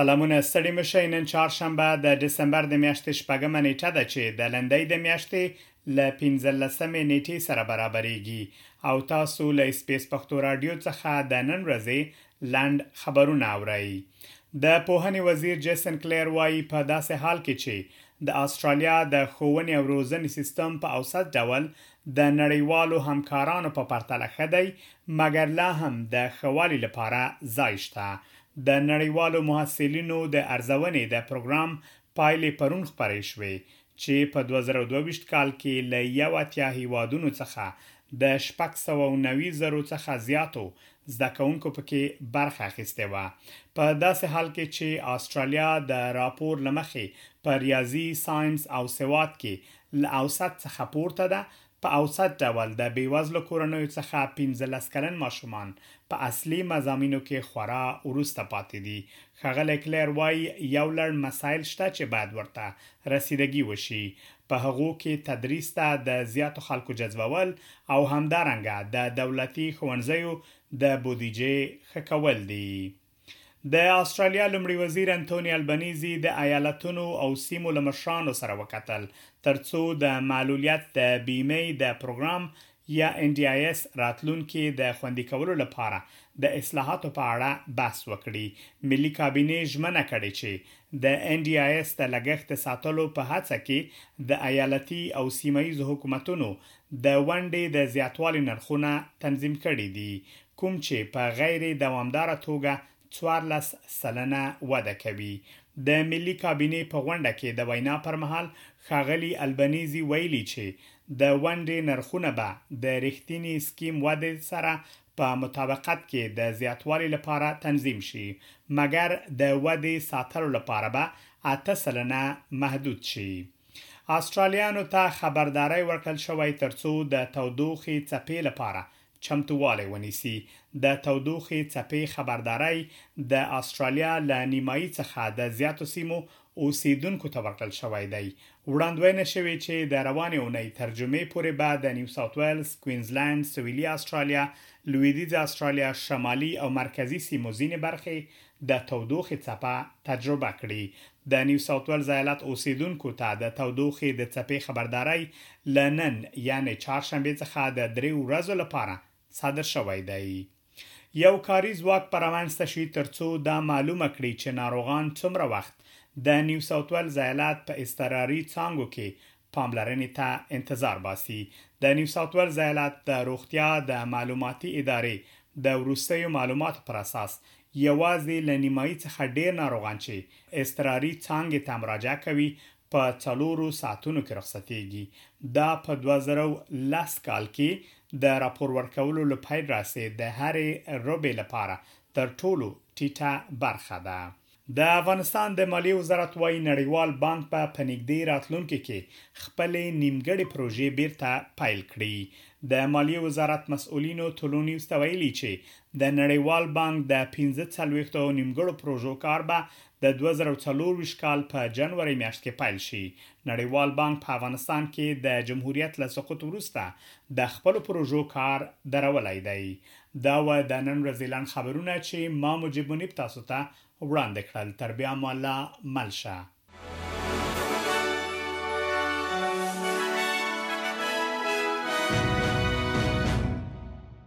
سلامونه ستړي مشئ نن چهارشنبه د دسمبر د میاشتې شپږمه نیټه ده چې د لندۍ د میاشتې ل 15مې نیټې سره برابرېږي او تاسو له اسپیس پښتو رادیو څخه د نن ورځې لنډ خبرونه اورئ. د پوهنې وزیر جیسن کلیر وايي، په داسې حال کې چې د اسټرالیا د ښوونې او روزنې سیستم په اوسط ډول د نړیوالو همکارانو په پرتله ښه دی، مګر لا هم د ښه والي لپاره ځای شته. د نړیوالو محصلینو د ارزونې د پروګرام پایلې پرون خپرې شوې، چې په دوه زره او دوه ویشت کال کې له یو اتیا هیوادونو څخه د شپږ سوه او نوي زرو څخه زیاتو زده کوونکو پکې برخه اخیستې وه. په داسې حال کې چې آسټرالیا د راپور له مخې په ریاضي، ساینس او سواد کې له اوسط څخه پورته ده، په اوسط ډول د بېوزلو کورنیو څخه پنځلس کلن ماشومان په اصلي مضامینو کې خورا وروسته پاتې دي. ښاغلی کلیر وايي، یو لړ مسایل شته چې باید ورته رسیدګي وشي، په هغو کې تدریس ته د زیاتو خلکو جذبول او همدارنګه د دولتي ښوونځیو د بودیجې ښه کول دي. د استرالیا لومړي وزیر انتوني البنیزي د ایالتونو او سیمو له مشرانو سره وکتل ترڅو د معلولیت د بیمې د پروګرام یا NDIS راتلونکي د خوندي کولو لپاره د اصلاحاتو په اړه بحث وکړي. ملي کابینې ژمنه کړې چې د NDIS د لګښت د ساتلو په هڅه کې د ایالتي او سیمه ییزو حکومتونو د ونډې د زیاتوالي نرخونه تنظیم کړي دي، کوم چې په غیر دوامداره توګه څوارلس سلنه وده کوي. د ملي کابینې په غونډه کې د وینا پر مهال ښاغلي البنیزي ویلي چې د ونډې نرخونه به د رښتیني سکیم ودې سره په مطابقت کې د زیاتوالي لپاره تنظیم شي، مګر د ودې ساتلو لپاره به اته سلنه محدود شي. اسټرالیانو ته خبرداری ورکړل شوی ترڅو د تودوخې څپې لپاره چمتووالی ونیسي. د تودوخې څپې خبرداری د اسټرالیا له نیمایي څخه د زیاتو سیمو اوسیدونکو ته ورکړل شوی دی. وړاندوینه شوې چې د روانې اونۍ تر جمعې پورې به د نیوساوت ویلز، کوینزلنډ، سویلي اسټرالیا، لویدیځه اسټرالیا، شمالي او مرکزي سیمو ځینې برخې د تودوخې څپه تجربه کړي. د نیو ساوت ویلز ایالت اوسېدونکو ته د تودوخې د څپې خبرداری له نن یعنې چهارشنبې څخه د درېیو ورځو لپاره صادر شوی دی. یو کاري ځواک به رامنځته شي ترڅو دا معلومه کړي چې ناروغان څومره وخت د نیو ساوت ویلز ایالت په اضطراري څانګو کې پاملرنې ته انتظار باسي. د نیو ساوت ویلز ایالت د روغتیا د معلوماتي ادارې د وروستیو معلوماتو پر اساس یوازې له نیمایي څخه ډېر ناروغان چې اضطراري څانګې ته مراجعه کوي په څلورو ساعتونو کې رخصتېږي. دا په دوه زره او لس کال کې د راپور ورکولو له پیل راهیسې د هرې ربعې لپاره تر ټولو ټیټه برخه ده. د افغانستان د مالیې وزارت وايي، نړیوال بانک به په نږدې راتلونکې کې خپلې نیمګړې پروژې بېرته پیل کړي. د مالیې وزارت مسؤلینو طلوع نیوز ته ویلي، چې د نړیوال بانک د پنځه څلوېښت نیمګړو پروژو کار به د دوه زره او څلور ویشت کال په جنورۍ میاشت کې پیل شي. نړیوال بانک په افغانستان کې د جمهوریت له سقوط وروسته د خپلو پروژو کار درولی دی دا وه د نن ورځې لنډ خبرونه چې ما مجیب منیب تاسو ته وړاندې کړل تر بیا مو الله مل شه.